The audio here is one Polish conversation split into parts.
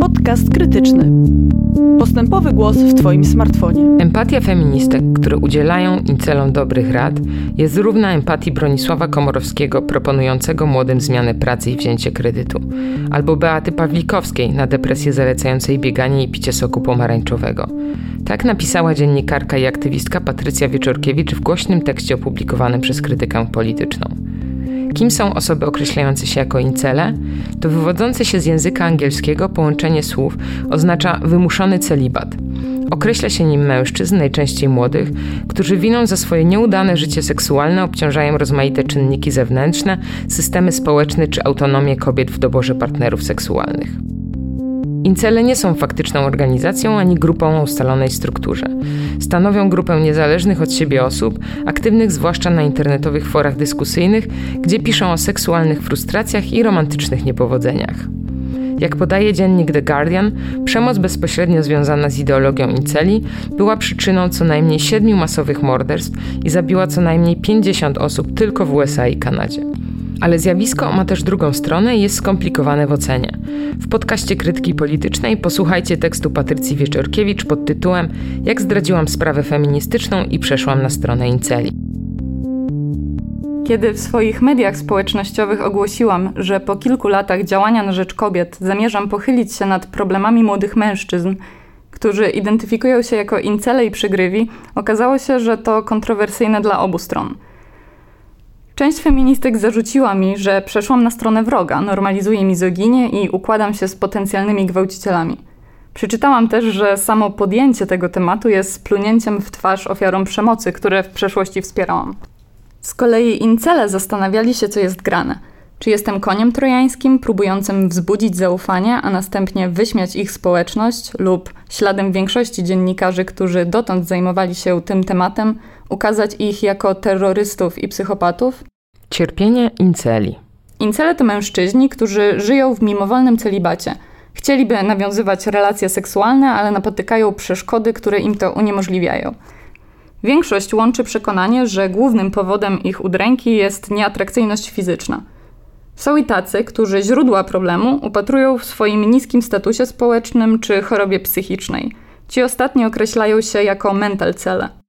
Podcast krytyczny. Postępowy głos w Twoim smartfonie. Empatia feministek, które udzielają incelom dobrych rad, jest równa empatii Bronisława Komorowskiego proponującego młodym zmianę pracy i wzięcie kredytu, albo Beaty Pawlikowskiej na depresję zalecającej bieganie i picie soku pomarańczowego. Tak napisała dziennikarka i aktywistka Patrycja Wieczorkiewicz w głośnym tekście opublikowanym przez krytykę polityczną. Kim są osoby określające się jako incele? To wywodzące się z języka angielskiego połączenie słów oznacza wymuszony celibat. Określa się nim mężczyzn, najczęściej młodych, którzy winą za swoje nieudane życie seksualne obciążają rozmaite czynniki zewnętrzne, systemy społeczne czy autonomię kobiet w doborze partnerów seksualnych. Incele nie są faktyczną organizacją ani grupą o ustalonej strukturze. Stanowią grupę niezależnych od siebie osób, aktywnych zwłaszcza na internetowych forach dyskusyjnych, gdzie piszą o seksualnych frustracjach i romantycznych niepowodzeniach. Jak podaje dziennik The Guardian, przemoc bezpośrednio związana z ideologią inceli była przyczyną co najmniej siedmiu masowych morderstw i zabiła co najmniej 50 osób tylko w USA i Kanadzie. Ale zjawisko ma też drugą stronę i jest skomplikowane w ocenie. W podcaście Krytyki Politycznej posłuchajcie tekstu Patrycji Wieczorkiewicz pod tytułem Jak zdradziłam sprawę feministyczną i przeszłam na stronę Inceli. Kiedy w swoich mediach społecznościowych ogłosiłam, że po kilku latach działania na rzecz kobiet zamierzam pochylić się nad problemami młodych mężczyzn, którzy identyfikują się jako incele i przygrywi, okazało się, że to kontrowersyjne dla obu stron – Część feministek zarzuciła mi, że przeszłam na stronę wroga, normalizuję mizoginię i układam się z potencjalnymi gwałcicielami. Przeczytałam też, że samo podjęcie tego tematu jest plunięciem w twarz ofiarom przemocy, które w przeszłości wspierałam. Z kolei incele zastanawiali się, co jest grane. Czy jestem koniem trojańskim, próbującym wzbudzić zaufanie, a następnie wyśmiać ich społeczność, lub śladem większości dziennikarzy, którzy dotąd zajmowali się tym tematem, ukazać ich jako terrorystów i psychopatów? Cierpienie inceli. Incele to mężczyźni, którzy żyją w mimowolnym celibacie. Chcieliby nawiązywać relacje seksualne, ale napotykają przeszkody, które im to uniemożliwiają. Większość łączy przekonanie, że głównym powodem ich udręki jest nieatrakcyjność fizyczna. Są i tacy, którzy źródła problemu upatrują w swoim niskim statusie społecznym czy chorobie psychicznej. Ci ostatni określają się jako mental cele.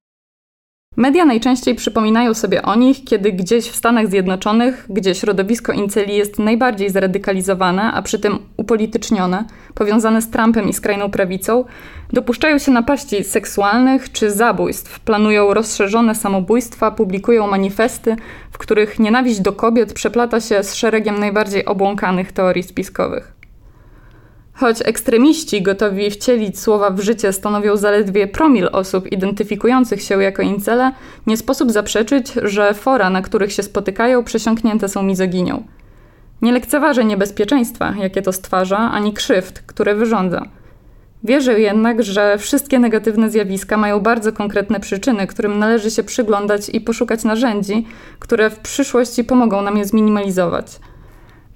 Media najczęściej przypominają sobie o nich, kiedy gdzieś w Stanach Zjednoczonych, gdzie środowisko inceli jest najbardziej zradykalizowane, a przy tym upolitycznione, powiązane z Trumpem i skrajną prawicą, dopuszczają się napaści seksualnych czy zabójstw, planują rozszerzone samobójstwa, publikują manifesty, w których nienawiść do kobiet przeplata się z szeregiem najbardziej obłąkanych teorii spiskowych. Choć ekstremiści gotowi wcielić słowa w życie stanowią zaledwie promil osób identyfikujących się jako incele, nie sposób zaprzeczyć, że fora, na których się spotykają, przesiąknięte są mizoginią. Nie lekceważę niebezpieczeństwa, jakie to stwarza, ani krzywd, które wyrządza. Wierzę jednak, że wszystkie negatywne zjawiska mają bardzo konkretne przyczyny, którym należy się przyglądać i poszukać narzędzi, które w przyszłości pomogą nam je zminimalizować –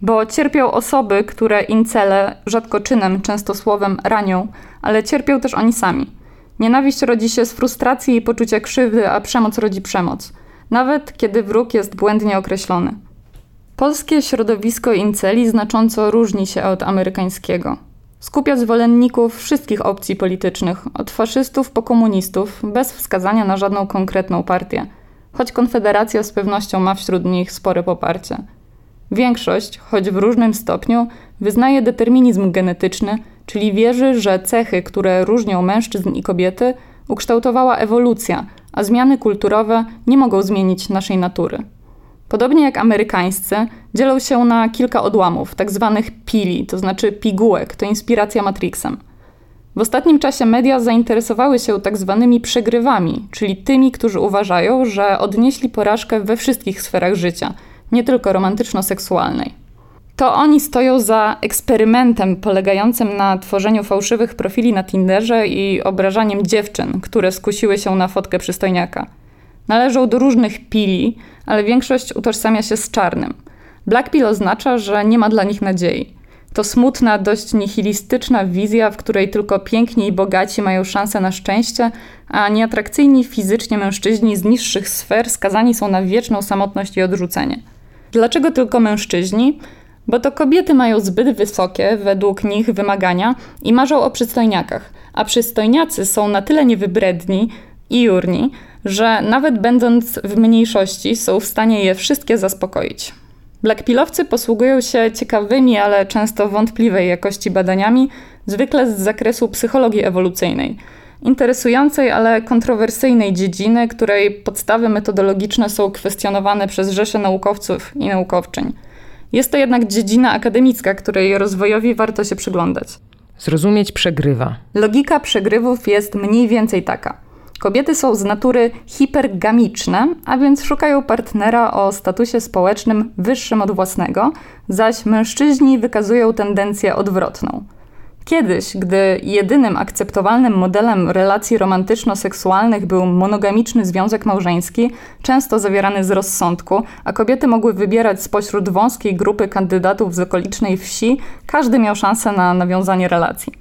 bo cierpią osoby, które incele, rzadko czynem, często słowem, ranią, ale cierpią też oni sami. Nienawiść rodzi się z frustracji i poczucia krzywdy, a przemoc rodzi przemoc, nawet kiedy wróg jest błędnie określony. Polskie środowisko inceli znacząco różni się od amerykańskiego. Skupia zwolenników wszystkich opcji politycznych, od faszystów po komunistów, bez wskazania na żadną konkretną partię, choć Konfederacja z pewnością ma wśród nich spore poparcie. Większość, choć w różnym stopniu, wyznaje determinizm genetyczny, czyli wierzy, że cechy, które różnią mężczyzn i kobiety, ukształtowała ewolucja, a zmiany kulturowe nie mogą zmienić naszej natury. Podobnie jak amerykańscy, dzielą się na kilka odłamów, tak zwanych pili, to znaczy pigułek, to inspiracja Matrixem. W ostatnim czasie media zainteresowały się tak zwanymi przegrywami, czyli tymi, którzy uważają, że odnieśli porażkę we wszystkich sferach życia – nie tylko romantyczno-seksualnej. To oni stoją za eksperymentem polegającym na tworzeniu fałszywych profili na Tinderze i obrażaniem dziewczyn, które skusiły się na fotkę przystojniaka. Należą do różnych pili, ale większość utożsamia się z czarnym. Black pill oznacza, że nie ma dla nich nadziei. To smutna, dość nihilistyczna wizja, w której tylko piękni i bogaci mają szansę na szczęście, a nieatrakcyjni fizycznie mężczyźni z niższych sfer skazani są na wieczną samotność i odrzucenie. Dlaczego tylko mężczyźni? Bo to kobiety mają zbyt wysokie, według nich, wymagania i marzą o przystojniakach, a przystojniacy są na tyle niewybredni i jurni, że nawet będąc w mniejszości są w stanie je wszystkie zaspokoić. Blackpillowcy posługują się ciekawymi, ale często wątpliwej jakości badaniami, zwykle z zakresu psychologii ewolucyjnej. Interesującej, ale kontrowersyjnej dziedziny, której podstawy metodologiczne są kwestionowane przez rzesze naukowców i naukowczyń. Jest to jednak dziedzina akademicka, której rozwojowi warto się przyglądać. Zrozumieć przegrywa. Logika przegrywów jest mniej więcej taka. Kobiety są z natury hipergamiczne, a więc szukają partnera o statusie społecznym wyższym od własnego, zaś mężczyźni wykazują tendencję odwrotną. Kiedyś, gdy jedynym akceptowalnym modelem relacji romantyczno-seksualnych był monogamiczny związek małżeński, często zawierany z rozsądku, a kobiety mogły wybierać spośród wąskiej grupy kandydatów z okolicznej wsi, każdy miał szansę na nawiązanie relacji.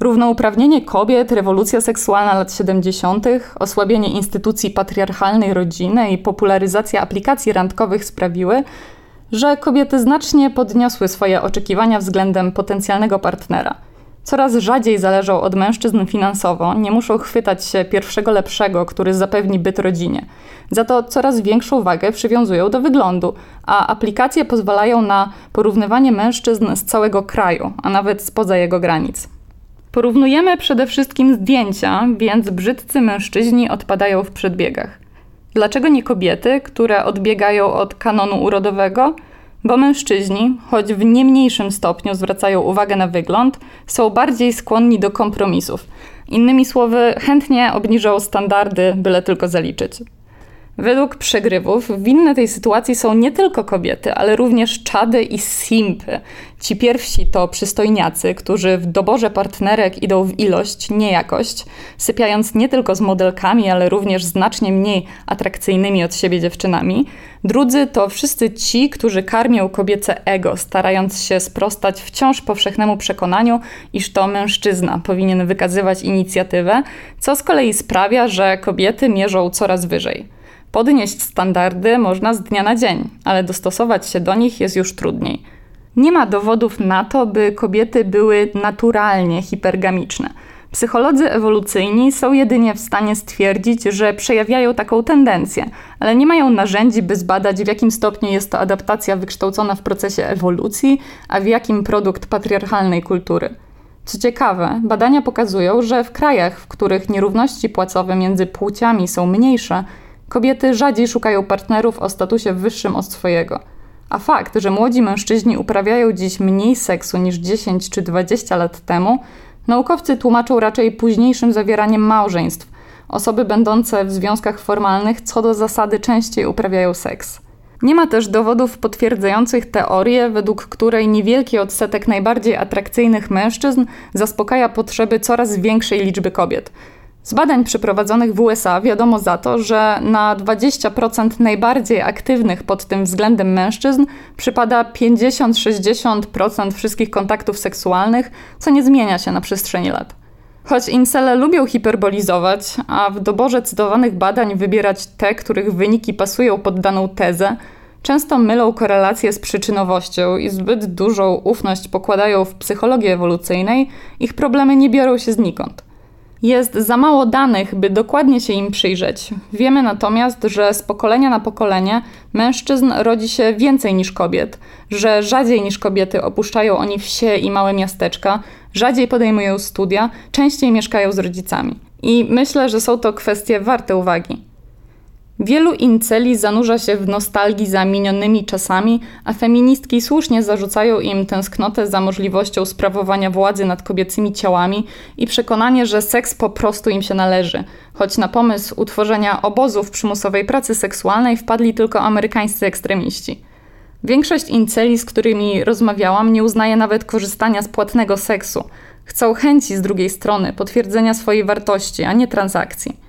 Równouprawnienie kobiet, rewolucja seksualna lat 70., osłabienie instytucji patriarchalnej rodziny i popularyzacja aplikacji randkowych sprawiły, że kobiety znacznie podniosły swoje oczekiwania względem potencjalnego partnera. Coraz rzadziej zależą od mężczyzn finansowo, nie muszą chwytać się pierwszego lepszego, który zapewni byt rodzinie. Za to coraz większą wagę przywiązują do wyglądu, a aplikacje pozwalają na porównywanie mężczyzn z całego kraju, a nawet spoza jego granic. Porównujemy przede wszystkim zdjęcia, więc brzydcy mężczyźni odpadają w przedbiegach. Dlaczego nie kobiety, które odbiegają od kanonu urodowego? Bo mężczyźni, choć w nie mniejszym stopniu zwracają uwagę na wygląd, są bardziej skłonni do kompromisów. Innymi słowy, chętnie obniżą standardy, byle tylko zaliczyć. Według przegrywów winne tej sytuacji są nie tylko kobiety, ale również czady i simpy. Ci pierwsi to przystojniacy, którzy w doborze partnerek idą w ilość, nie jakość, sypiając nie tylko z modelkami, ale również znacznie mniej atrakcyjnymi od siebie dziewczynami. Drudzy to wszyscy ci, którzy karmią kobiece ego, starając się sprostać wciąż powszechnemu przekonaniu, iż to mężczyzna powinien wykazywać inicjatywę, co z kolei sprawia, że kobiety mierzą coraz wyżej. Podnieść standardy można z dnia na dzień, ale dostosować się do nich jest już trudniej. Nie ma dowodów na to, by kobiety były naturalnie hipergamiczne. Psycholodzy ewolucyjni są jedynie w stanie stwierdzić, że przejawiają taką tendencję, ale nie mają narzędzi, by zbadać, w jakim stopniu jest to adaptacja wykształcona w procesie ewolucji, a w jakim produkt patriarchalnej kultury. Co ciekawe, badania pokazują, że w krajach, w których nierówności płacowe między płciami są mniejsze, Kobiety rzadziej szukają partnerów o statusie wyższym od swojego. A fakt, że młodzi mężczyźni uprawiają dziś mniej seksu niż 10 czy 20 lat temu, naukowcy tłumaczą raczej późniejszym zawieraniem małżeństw. Osoby będące w związkach formalnych co do zasady częściej uprawiają seks. Nie ma też dowodów potwierdzających teorię, według której niewielki odsetek najbardziej atrakcyjnych mężczyzn zaspokaja potrzeby coraz większej liczby kobiet. Z badań przeprowadzonych w USA wiadomo za to, że na 20% najbardziej aktywnych pod tym względem mężczyzn przypada 50-60% wszystkich kontaktów seksualnych, co nie zmienia się na przestrzeni lat. Choć incele lubią hiperbolizować, a w doborze cytowanych badań wybierać te, których wyniki pasują pod daną tezę, często mylą korelację z przyczynowością i zbyt dużą ufność pokładają w psychologii ewolucyjnej, ich problemy nie biorą się znikąd. Jest za mało danych, by dokładnie się im przyjrzeć. Wiemy natomiast, że z pokolenia na pokolenie mężczyzn rodzi się więcej niż kobiet, że rzadziej niż kobiety opuszczają oni wsie i małe miasteczka, rzadziej podejmują studia, częściej mieszkają z rodzicami. I myślę, że są to kwestie warte uwagi. Wielu inceli zanurza się w nostalgii za minionymi czasami, a feministki słusznie zarzucają im tęsknotę za możliwością sprawowania władzy nad kobiecymi ciałami i przekonanie, że seks po prostu im się należy, choć na pomysł utworzenia obozów przymusowej pracy seksualnej wpadli tylko amerykańscy ekstremiści. Większość inceli, z którymi rozmawiałam, nie uznaje nawet korzystania z płatnego seksu. Chcą chęci z drugiej strony, potwierdzenia swojej wartości, a nie transakcji.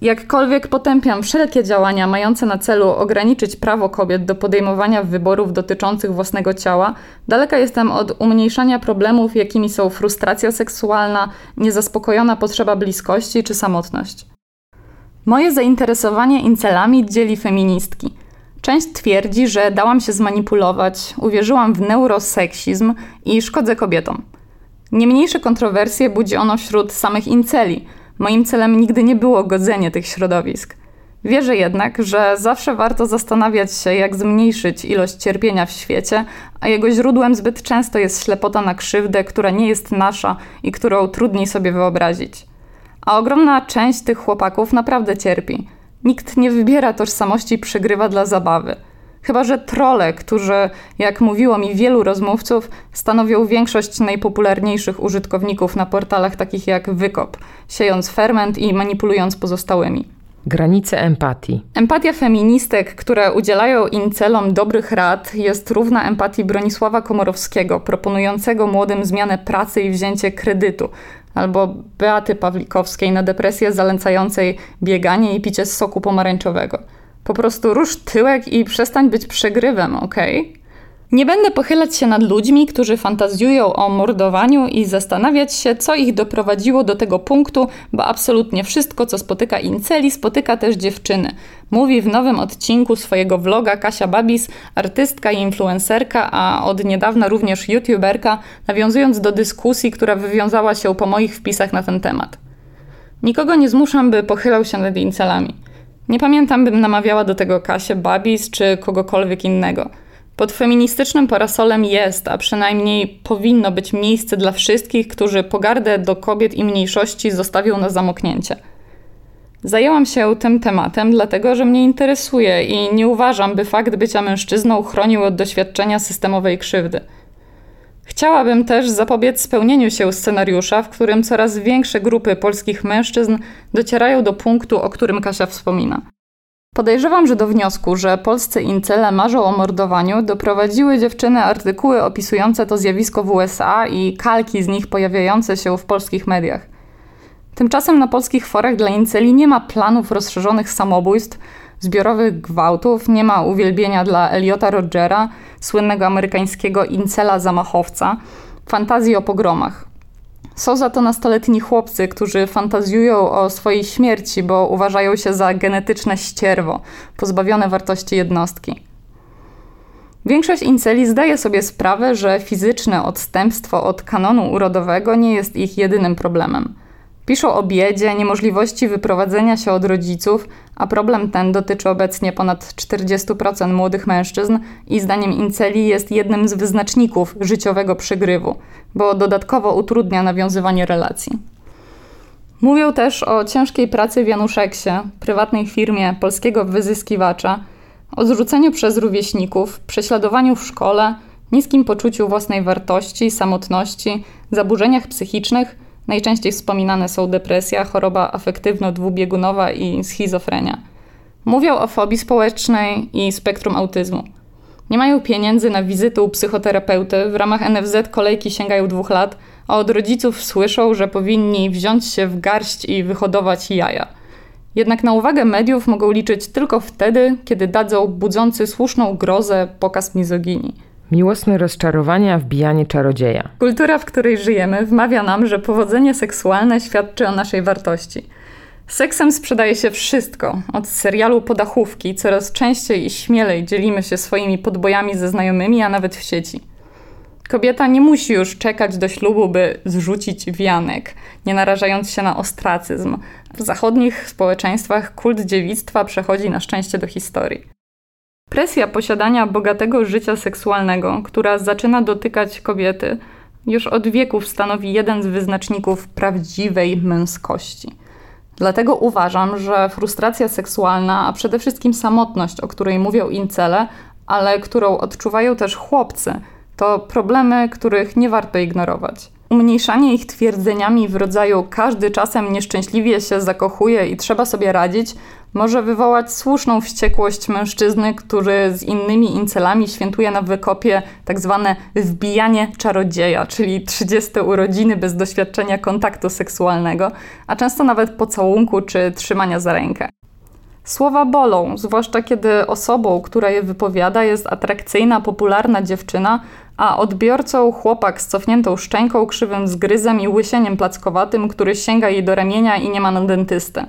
Jakkolwiek potępiam wszelkie działania mające na celu ograniczyć prawo kobiet do podejmowania wyborów dotyczących własnego ciała, daleka jestem od umniejszania problemów, jakimi są frustracja seksualna, niezaspokojona potrzeba bliskości czy samotność. Moje zainteresowanie incelami dzieli feministki. Część twierdzi, że dałam się zmanipulować, uwierzyłam w neuroseksizm i szkodzę kobietom. Nie mniejsze kontrowersje budzi ono wśród samych inceli. Moim celem nigdy nie było godzenie tych środowisk. Wierzę jednak, że zawsze warto zastanawiać się, jak zmniejszyć ilość cierpienia w świecie, a jego źródłem zbyt często jest ślepota na krzywdę, która nie jest nasza i którą trudniej sobie wyobrazić. A ogromna część tych chłopaków naprawdę cierpi. Nikt nie wybiera tożsamości przegrywa dla zabawy. Chyba, że trole, którzy, jak mówiło mi wielu rozmówców, stanowią większość najpopularniejszych użytkowników na portalach takich jak Wykop, siejąc ferment i manipulując pozostałymi. Granice empatii. Empatia feministek, które udzielają incelom dobrych rad, jest równa empatii Bronisława Komorowskiego, proponującego młodym zmianę pracy i wzięcie kredytu, albo Beaty Pawlikowskiej na depresję zalęcającej bieganie i picie soku pomarańczowego. Po prostu rusz tyłek i przestań być przegrywem, ok? Nie będę pochylać się nad ludźmi, którzy fantazjują o mordowaniu i zastanawiać się, co ich doprowadziło do tego punktu, bo absolutnie wszystko, co spotyka inceli, spotyka też dziewczyny. Mówi w nowym odcinku swojego vloga Kasia Babis, artystka i influencerka, a od niedawna również youtuberka, nawiązując do dyskusji, która wywiązała się po moich wpisach na ten temat. Nikogo nie zmuszam, by pochylał się nad incelami. Nie pamiętam, bym namawiała do tego Kasię Babis czy kogokolwiek innego – pod feministycznym parasolem jest, a przynajmniej powinno być miejsce dla wszystkich, którzy pogardę do kobiet i mniejszości zostawią na zamknięcie. Zajęłam się tym tematem, dlatego że mnie interesuje i nie uważam, by fakt bycia mężczyzną chronił od doświadczenia systemowej krzywdy. Chciałabym też zapobiec spełnieniu się scenariusza, w którym coraz większe grupy polskich mężczyzn docierają do punktu, o którym Kasia wspomina. Podejrzewam, że do wniosku, że polscy incele marzą o mordowaniu, doprowadziły dziewczyny artykuły opisujące to zjawisko w USA i kalki z nich pojawiające się w polskich mediach. Tymczasem na polskich forach dla inceli nie ma planów rozszerzonych samobójstw, zbiorowych gwałtów, nie ma uwielbienia dla Eliota Rogera, słynnego amerykańskiego incela zamachowca, fantazji o pogromach. Są za to nastoletni chłopcy, którzy fantazjują o swojej śmierci, bo uważają się za genetyczne ścierwo, pozbawione wartości jednostki. Większość inceli zdaje sobie sprawę, że fizyczne odstępstwo od kanonu urodowego nie jest ich jedynym problemem. Piszą o biedzie, niemożliwości wyprowadzenia się od rodziców, a problem ten dotyczy obecnie ponad 40% młodych mężczyzn i zdaniem Inceli jest jednym z wyznaczników życiowego przegrywu, bo dodatkowo utrudnia nawiązywanie relacji. Mówią też o ciężkiej pracy w Januszeksie, prywatnej firmie polskiego wyzyskiwacza, o zrzuceniu przez rówieśników, prześladowaniu w szkole, niskim poczuciu własnej wartości, samotności, zaburzeniach psychicznych – Najczęściej wspominane są depresja, choroba afektywno-dwubiegunowa i schizofrenia. Mówią o fobii społecznej i spektrum autyzmu. Nie mają pieniędzy na wizytę u psychoterapeuty, w ramach NFZ kolejki sięgają dwóch lat, a od rodziców słyszą, że powinni wziąć się w garść i wyhodować jaja. Jednak na uwagę mediów mogą liczyć tylko wtedy, kiedy dadzą budzący słuszną grozę pokaz mizoginii. Miłosne rozczarowania, wbijanie czarodzieja. Kultura, w której żyjemy, wmawia nam, że powodzenie seksualne świadczy o naszej wartości. Seksem sprzedaje się wszystko. Od serialu podachówki coraz częściej i śmielej dzielimy się swoimi podbojami ze znajomymi, a nawet w sieci. Kobieta nie musi już czekać do ślubu, by zrzucić wianek, nie narażając się na ostracyzm. W zachodnich społeczeństwach kult dziewictwa przechodzi na szczęście do historii. Presja posiadania bogatego życia seksualnego, która zaczyna dotykać kobiety, już od wieków stanowi jeden z wyznaczników prawdziwej męskości. Dlatego uważam, że frustracja seksualna, a przede wszystkim samotność, o której mówią incele, ale którą odczuwają też chłopcy, to problemy, których nie warto ignorować. Umniejszanie ich twierdzeniami w rodzaju każdy czasem nieszczęśliwie się zakochuje i trzeba sobie radzić, może wywołać słuszną wściekłość mężczyzny, który z innymi incelami świętuje na wykopie tak zwane wbijanie czarodzieja, czyli 30 urodziny bez doświadczenia kontaktu seksualnego, a często nawet pocałunku czy trzymania za rękę. Słowa bolą, zwłaszcza kiedy osobą, która je wypowiada, jest atrakcyjna, popularna dziewczyna, a odbiorcą chłopak z cofniętą szczęką, krzywym zgryzem i łysieniem plackowatym, który sięga jej do ramienia i nie ma na dentystę.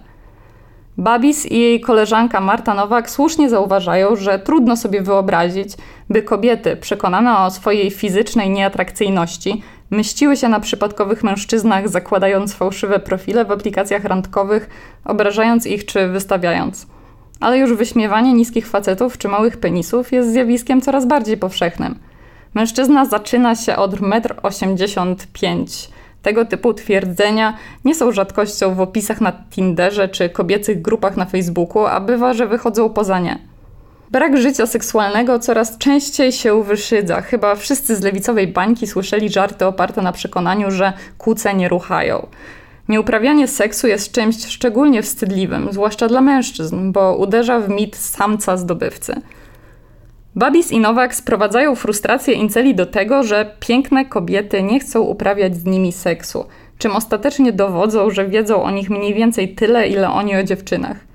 Babis i jej koleżanka Marta Nowak słusznie zauważają, że trudno sobie wyobrazić, by kobiety przekonane o swojej fizycznej nieatrakcyjności mściły się na przypadkowych mężczyznach, zakładając fałszywe profile w aplikacjach randkowych, obrażając ich czy wystawiając. Ale już wyśmiewanie niskich facetów czy małych penisów jest zjawiskiem coraz bardziej powszechnym. Mężczyzna zaczyna się od 1,85 m tego typu twierdzenia nie są rzadkością w opisach na Tinderze czy kobiecych grupach na Facebooku, a bywa, że wychodzą poza nie. Brak życia seksualnego coraz częściej się wyszydza. Chyba wszyscy z lewicowej bańki słyszeli żarty oparte na przekonaniu, że kuce nie ruchają. Nieuprawianie seksu jest czymś szczególnie wstydliwym, zwłaszcza dla mężczyzn, bo uderza w mit samca zdobywcy. Babis i Nowak sprowadzają frustrację inceli do tego, że piękne kobiety nie chcą uprawiać z nimi seksu, czym ostatecznie dowodzą, że wiedzą o nich mniej więcej tyle, ile oni o dziewczynach.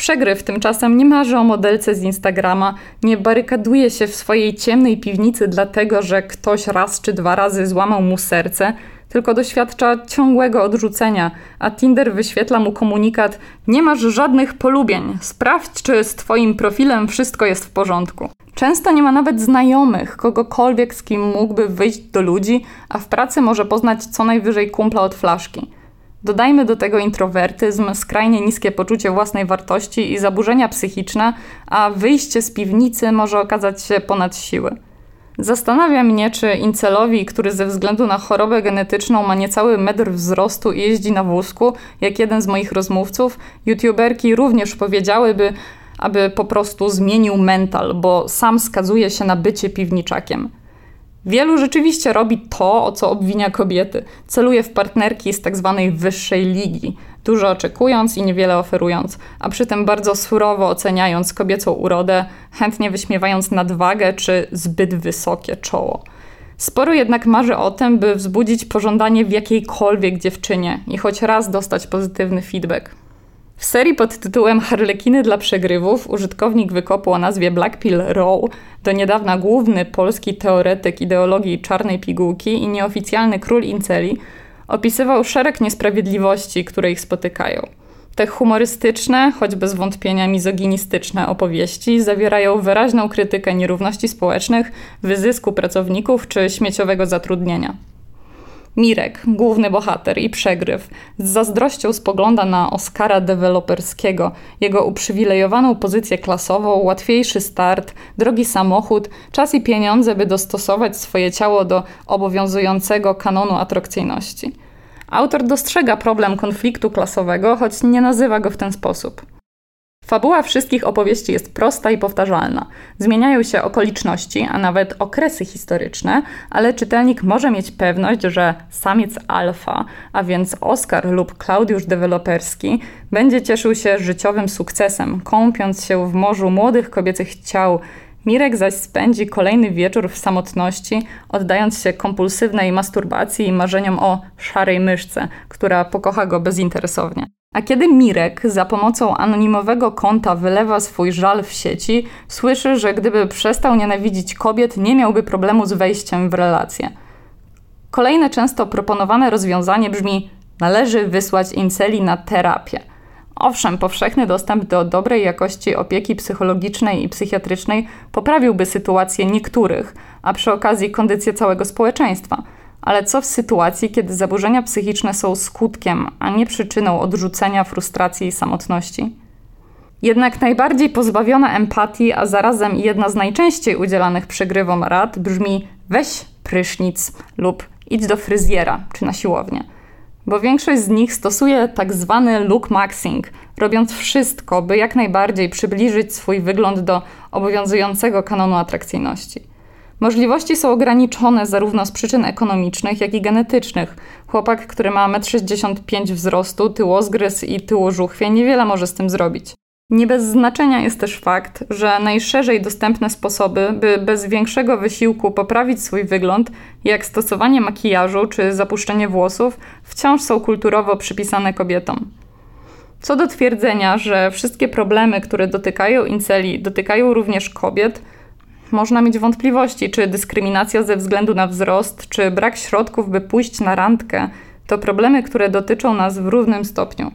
Przegryw tymczasem nie marzy o modelce z Instagrama, nie barykaduje się w swojej ciemnej piwnicy dlatego, że ktoś raz czy dwa razy złamał mu serce, tylko doświadcza ciągłego odrzucenia, a Tinder wyświetla mu komunikat: Nie masz żadnych polubień, sprawdź, czy z Twoim profilem wszystko jest w porządku. Często nie ma nawet znajomych, kogokolwiek, z kim mógłby wyjść do ludzi, a w pracy może poznać co najwyżej kumpla od flaszki. Dodajmy do tego introwertyzm, skrajnie niskie poczucie własnej wartości i zaburzenia psychiczne, a wyjście z piwnicy może okazać się ponad siły. Zastanawia mnie, czy incelowi, który ze względu na chorobę genetyczną ma niecały metr wzrostu i jeździ na wózku, jak jeden z moich rozmówców, youtuberki również powiedziałyby, aby po prostu zmienił mental, bo sam skazuje się na bycie piwniczakiem. Wielu rzeczywiście robi to, o co obwinia kobiety. Celuje w partnerki z tak zwanej wyższej ligi, dużo oczekując i niewiele oferując, a przy tym bardzo surowo oceniając kobiecą urodę, chętnie wyśmiewając nadwagę czy zbyt wysokie czoło. Sporo jednak marzy o tym, by wzbudzić pożądanie w jakiejkolwiek dziewczynie i choć raz dostać pozytywny feedback. W serii pod tytułem Harlekiny dla przegrywów użytkownik wykopu o nazwie Blackpill Row, do niedawna główny polski teoretyk ideologii czarnej pigułki i nieoficjalny król inceli, opisywał szereg niesprawiedliwości, które ich spotykają. Te humorystyczne, choć bez wątpienia mizoginistyczne opowieści zawierają wyraźną krytykę nierówności społecznych, wyzysku pracowników czy śmieciowego zatrudnienia. Mirek, główny bohater i przegryw, z zazdrością spogląda na Oscara deweloperskiego, jego uprzywilejowaną pozycję klasową, łatwiejszy start, drogi samochód, czas i pieniądze, by dostosować swoje ciało do obowiązującego kanonu atrakcyjności. Autor dostrzega problem konfliktu klasowego, choć nie nazywa go w ten sposób. Fabuła wszystkich opowieści jest prosta i powtarzalna. Zmieniają się okoliczności, a nawet okresy historyczne, ale czytelnik może mieć pewność, że samiec alfa, a więc Oskar lub Klaudiusz Deweloperski, będzie cieszył się życiowym sukcesem, kąpiąc się w morzu młodych kobiecych ciał. Mirek zaś spędzi kolejny wieczór w samotności, oddając się kompulsywnej masturbacji i marzeniom o szarej myszce, która pokocha go bezinteresownie. A kiedy Mirek za pomocą anonimowego konta wylewa swój żal w sieci, słyszy, że gdyby przestał nienawidzić kobiet, nie miałby problemu z wejściem w relację. Kolejne często proponowane rozwiązanie brzmi: należy wysłać inceli na terapię. Owszem, powszechny dostęp do dobrej jakości opieki psychologicznej i psychiatrycznej poprawiłby sytuację niektórych, a przy okazji kondycję całego społeczeństwa. Ale co w sytuacji, kiedy zaburzenia psychiczne są skutkiem, a nie przyczyną odrzucenia, frustracji i samotności? Jednak najbardziej pozbawiona empatii, a zarazem jedna z najczęściej udzielanych przegrywom rad brzmi weź prysznic lub idź do fryzjera czy na siłownię. Bo większość z nich stosuje tak zwany look maxing, robiąc wszystko, by jak najbardziej przybliżyć swój wygląd do obowiązującego kanonu atrakcyjności. Możliwości są ograniczone zarówno z przyczyn ekonomicznych, jak i genetycznych. Chłopak, który ma 1,65 m wzrostu, tyłozgryz i tyłożuchwie niewiele może z tym zrobić. Nie bez znaczenia jest też fakt, że najszerzej dostępne sposoby, by bez większego wysiłku poprawić swój wygląd, jak stosowanie makijażu czy zapuszczenie włosów, wciąż są kulturowo przypisane kobietom. Co do twierdzenia, że wszystkie problemy, które dotykają inceli, dotykają również kobiet, można mieć wątpliwości, czy dyskryminacja ze względu na wzrost, czy brak środków, by pójść na randkę, to problemy, które dotyczą nas w równym stopniu.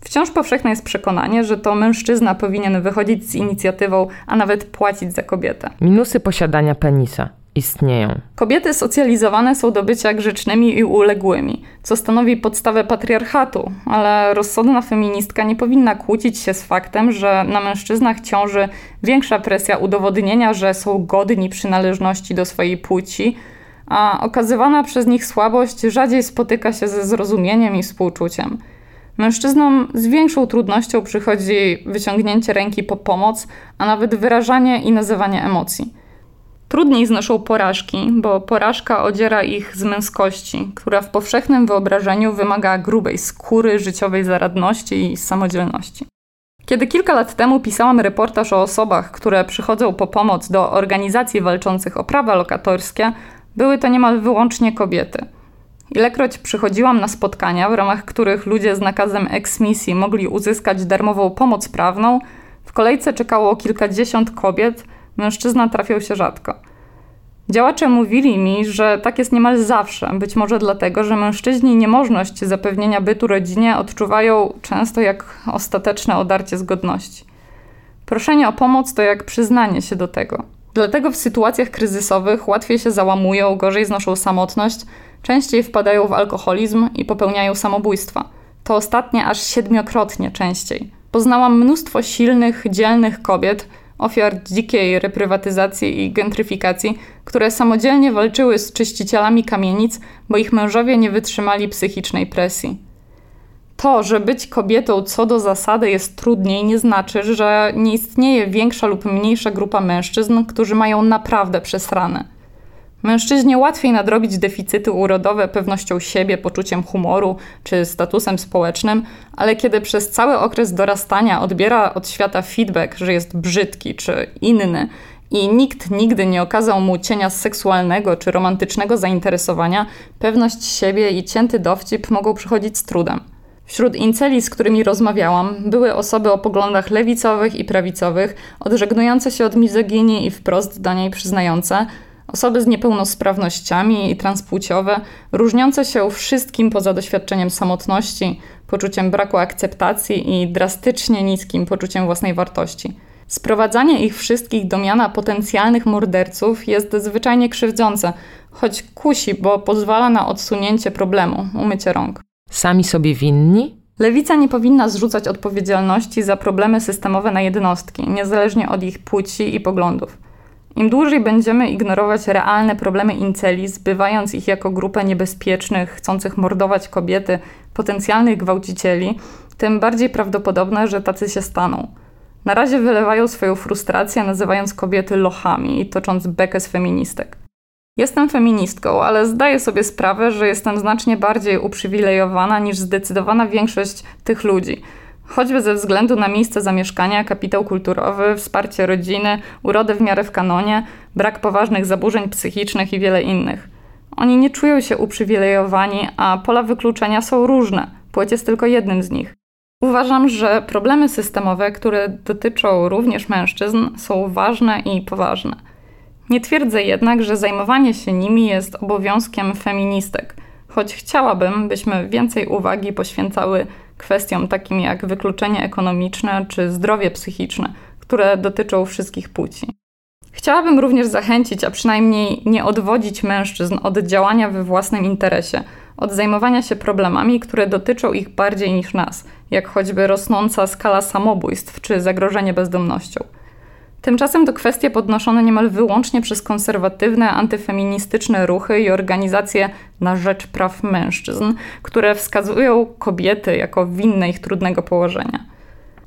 Wciąż powszechne jest przekonanie, że to mężczyzna powinien wychodzić z inicjatywą, a nawet płacić za kobietę. Minusy posiadania penisa istnieją. Kobiety socjalizowane są do bycia grzecznymi i uległymi, co stanowi podstawę patriarchatu, ale rozsądna feministka nie powinna kłócić się z faktem, że na mężczyznach ciąży większa presja udowodnienia, że są godni przynależności do swojej płci, a okazywana przez nich słabość rzadziej spotyka się ze zrozumieniem i współczuciem. Mężczyznom z większą trudnością przychodzi wyciągnięcie ręki po pomoc, a nawet wyrażanie i nazywanie emocji. Trudniej znoszą porażki, bo porażka odziera ich z męskości, która w powszechnym wyobrażeniu wymaga grubej skóry, życiowej zaradności i samodzielności. Kiedy kilka lat temu pisałam reportaż o osobach, które przychodzą po pomoc do organizacji walczących o prawa lokatorskie, były to niemal wyłącznie kobiety. Ilekroć przychodziłam na spotkania, w ramach których ludzie z nakazem eksmisji mogli uzyskać darmową pomoc prawną, w kolejce czekało kilkadziesiąt kobiet, mężczyzna trafiał się rzadko. Działacze mówili mi, że tak jest niemal zawsze, być może dlatego, że mężczyźni niemożność zapewnienia bytu rodzinie odczuwają często jak ostateczne odarcie z godności. Proszenie o pomoc to jak przyznanie się do tego. Dlatego w sytuacjach kryzysowych łatwiej się załamują, gorzej znoszą samotność, częściej wpadają w alkoholizm i popełniają samobójstwa. To ostatnie aż siedmiokrotnie częściej. Poznałam mnóstwo silnych, dzielnych kobiet, ofiar dzikiej reprywatyzacji i gentryfikacji, które samodzielnie walczyły z czyścicielami kamienic, bo ich mężowie nie wytrzymali psychicznej presji. To, że być kobietą co do zasady jest trudniej, nie znaczy, że nie istnieje większa lub mniejsza grupa mężczyzn, którzy mają naprawdę przesrane. Mężczyźnie łatwiej nadrobić deficyty urodowe pewnością siebie, poczuciem humoru czy statusem społecznym, ale kiedy przez cały okres dorastania odbiera od świata feedback, że jest brzydki czy inny i nikt nigdy nie okazał mu cienia seksualnego czy romantycznego zainteresowania, pewność siebie i cięty dowcip mogą przychodzić z trudem. Wśród inceli, z którymi rozmawiałam, były osoby o poglądach lewicowych i prawicowych, odżegnujące się od mizoginii i wprost do niej przyznające, osoby z niepełnosprawnościami i transpłciowe, różniące się wszystkim poza doświadczeniem samotności, poczuciem braku akceptacji i drastycznie niskim poczuciem własnej wartości. Sprowadzanie ich wszystkich do miana potencjalnych morderców jest zwyczajnie krzywdzące, choć kusi, bo pozwala na odsunięcie problemu, umycie rąk. Sami sobie winni? Lewica nie powinna zrzucać odpowiedzialności za problemy systemowe na jednostki, niezależnie od ich płci i poglądów. Im dłużej będziemy ignorować realne problemy inceli, zbywając ich jako grupę niebezpiecznych, chcących mordować kobiety, potencjalnych gwałcicieli, tym bardziej prawdopodobne, że tacy się staną. Na razie wylewają swoją frustrację, nazywając kobiety lochami i tocząc bekę z feministek. Jestem feministką, ale zdaję sobie sprawę, że jestem znacznie bardziej uprzywilejowana niż zdecydowana większość tych ludzi – choćby ze względu na miejsce zamieszkania, kapitał kulturowy, wsparcie rodziny, urodę w miarę w kanonie, brak poważnych zaburzeń psychicznych i wiele innych. Oni nie czują się uprzywilejowani, a pola wykluczenia są różne. Płeć jest tylko jednym z nich. Uważam, że problemy systemowe, które dotyczą również mężczyzn, są ważne i poważne. Nie twierdzę jednak, że zajmowanie się nimi jest obowiązkiem feministek, choć chciałabym, byśmy więcej uwagi poświęcały kwestiom takim jak wykluczenie ekonomiczne czy zdrowie psychiczne, które dotyczą wszystkich płci. Chciałabym również zachęcić, a przynajmniej nie odwodzić mężczyzn od działania we własnym interesie, od zajmowania się problemami, które dotyczą ich bardziej niż nas, jak choćby rosnąca skala samobójstw czy zagrożenie bezdomnością. Tymczasem to kwestie podnoszone niemal wyłącznie przez konserwatywne, antyfeministyczne ruchy i organizacje na rzecz praw mężczyzn, które wskazują kobiety jako winne ich trudnego położenia.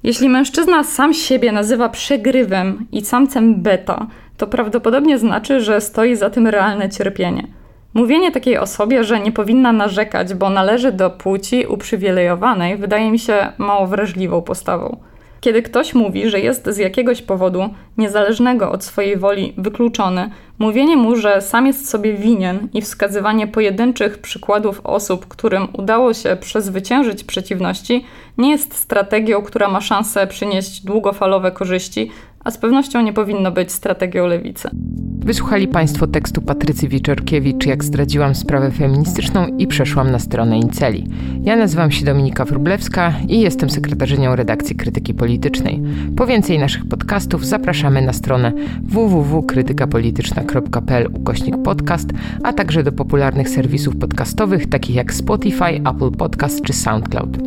Jeśli mężczyzna sam siebie nazywa przegrywem i samcem beta, to prawdopodobnie znaczy, że stoi za tym realne cierpienie. Mówienie takiej osobie, że nie powinna narzekać, bo należy do płci uprzywilejowanej, wydaje mi się mało wrażliwą postawą. Kiedy ktoś mówi, że jest z jakiegoś powodu niezależnego od swojej woli wykluczony, mówienie mu, że sam jest sobie winien i wskazywanie pojedynczych przykładów osób, którym udało się przezwyciężyć przeciwności, nie jest strategią, która ma szansę przynieść długofalowe korzyści, a z pewnością nie powinno być strategią lewicy. Wysłuchali Państwo tekstu Patrycji Wiczorkiewicz, jak zdradziłam sprawę feministyczną i przeszłam na stronę Inceli. Ja nazywam się Dominika Wrublewska i jestem sekretarzynią redakcji Krytyki Politycznej. Po więcej naszych podcastów zapraszamy na stronę www.krytykapolityczna.pl ukośnik podcast, a także do popularnych serwisów podcastowych takich jak Spotify, Apple Podcast czy SoundCloud.